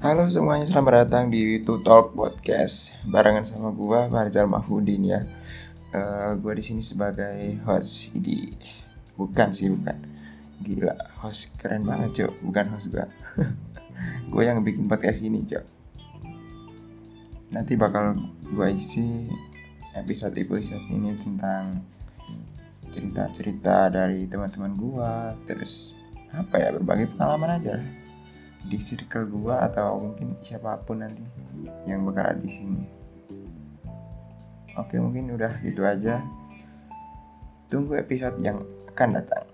Halo semuanya, selamat datang di To Talk Podcast barengan sama gua Farzal Mahfudin ya. Uh, gua di sini sebagai host ini. Bukan sih, bukan. Gila, host keren banget, Cok. Bukan host gua. gue yang bikin podcast ini, Cok. Nanti bakal gua isi episode-episode ini tentang cerita-cerita dari teman-teman gua, terus apa ya berbagai pengalaman aja di circle gua atau mungkin siapa pun nanti yang bakal ada di sini. Oke, mungkin udah gitu aja. Tunggu episode yang akan datang.